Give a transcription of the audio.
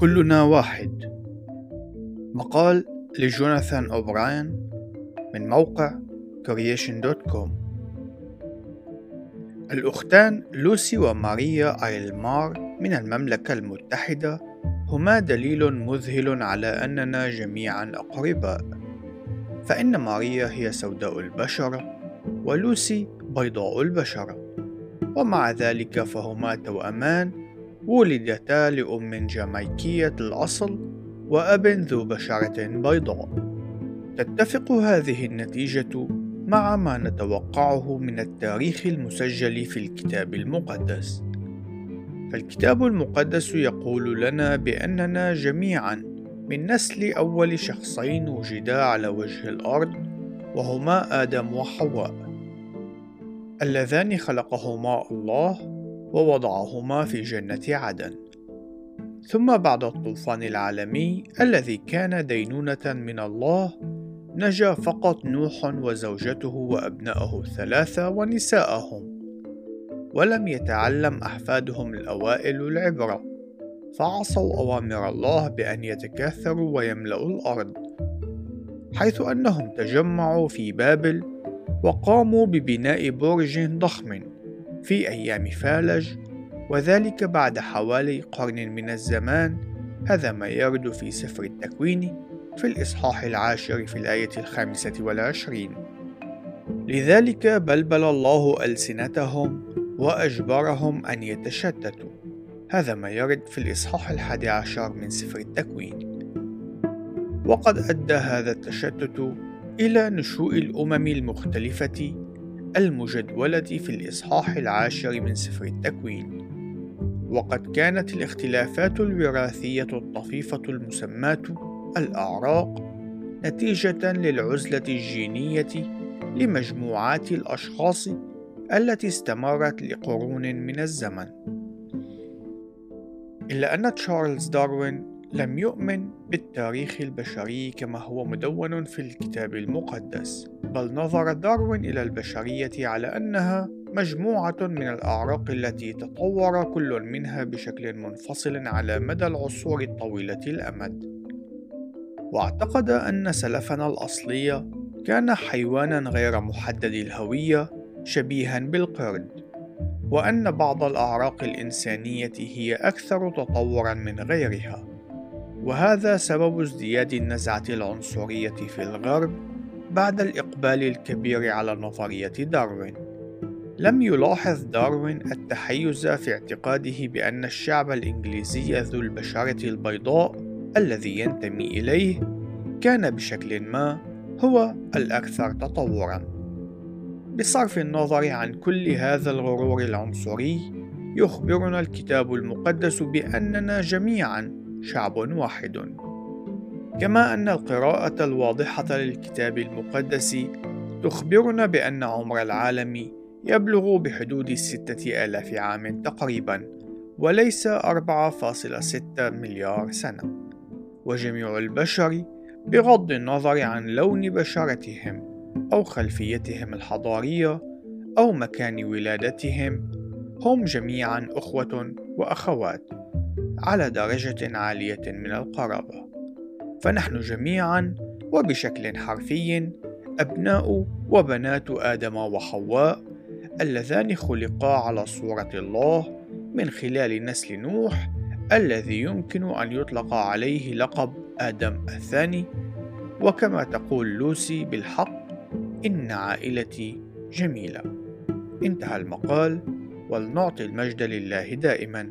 كلنا واحد. مقال لجوناثان أوبراين من موقع creation.com الأختان لوسي وماريا أيلمار من المملكة المتحدة هما دليل مذهل على أننا جميعا أقرباء فإن ماريا هي سوداء البشرة ولوسي بيضاء البشرة ومع ذلك فهما توأمان ولدتا لأم جامايكية الأصل وأب ذو بشرة بيضاء. تتفق هذه النتيجة مع ما نتوقعه من التاريخ المسجل في الكتاب المقدس. فالكتاب المقدس يقول لنا بأننا جميعا من نسل أول شخصين وجدا على وجه الأرض وهما آدم وحواء. اللذان خلقهما الله ووضعهما في جنة عدن. ثم بعد الطوفان العالمي الذي كان دينونة من الله نجا فقط نوح وزوجته وأبنائه الثلاثة ونساءهم ولم يتعلم أحفادهم الأوائل العبرة فعصوا أوامر الله بأن يتكاثروا ويملأوا الأرض حيث أنهم تجمعوا في بابل وقاموا ببناء برج ضخم. في أيام فالج وذلك بعد حوالي قرن من الزمان هذا ما يرد في سفر التكوين في الإصحاح العاشر في الآية الخامسة والعشرين. لذلك بلبل الله ألسنتهم وأجبرهم أن يتشتتوا. هذا ما يرد في الإصحاح الحادي عشر من سفر التكوين. وقد أدى هذا التشتت إلى نشوء الأمم المختلفة المجدولة في الإصحاح العاشر من سفر التكوين. وقد كانت الاختلافات الوراثية الطفيفة المسماة الأعراق نتيجة للعزلة الجينية لمجموعات الأشخاص التي استمرت لقرون من الزمن. إلا أن تشارلز داروين لم يؤمن بالتاريخ البشري كما هو مدون في الكتاب المقدس بل نظر داروين إلى البشرية على أنها مجموعة من الأعراق التي تطور كل منها بشكل منفصل على مدى العصور الطويلة الأمد. واعتقد أن سلفنا الأصلي كان حيوانا غير محدد الهوية شبيها بالقرد وأن بعض الأعراق الإنسانية هي أكثر تطورا من غيرها. وهذا سبب ازدياد النزعة العنصرية في الغرب بعد الإقبال الكبير على نظرية داروين. لم يلاحظ داروين التحيز في اعتقاده بأن الشعب الإنجليزي ذو البشرة البيضاء الذي ينتمي إليه كان بشكل ما هو الأكثر تطورًا. بصرف النظر عن كل هذا الغرور العنصري، يخبرنا الكتاب المقدس بأننا جميعًا شعب واحد. كما أن القراءة الواضحة للكتاب المقدس تخبرنا بأن عمر العالم يبلغ بحدود الستة آلاف عام تقريبا وليس 4.6 مليار سنة. وجميع البشر بغض النظر عن لون بشرتهم أو خلفيتهم الحضارية أو مكان ولادتهم هم جميعا أخوة وأخوات. على درجة عالية من القرابة. فنحن جميعا وبشكل حرفي أبناء وبنات آدم وحواء اللذان خلقا على صورة الله من خلال نسل نوح الذي يمكن أن يطلق عليه لقب آدم الثاني. وكما تقول لوسي بالحق إن عائلتي جميلة. انتهى المقال ولنعطي المجد لله دائما.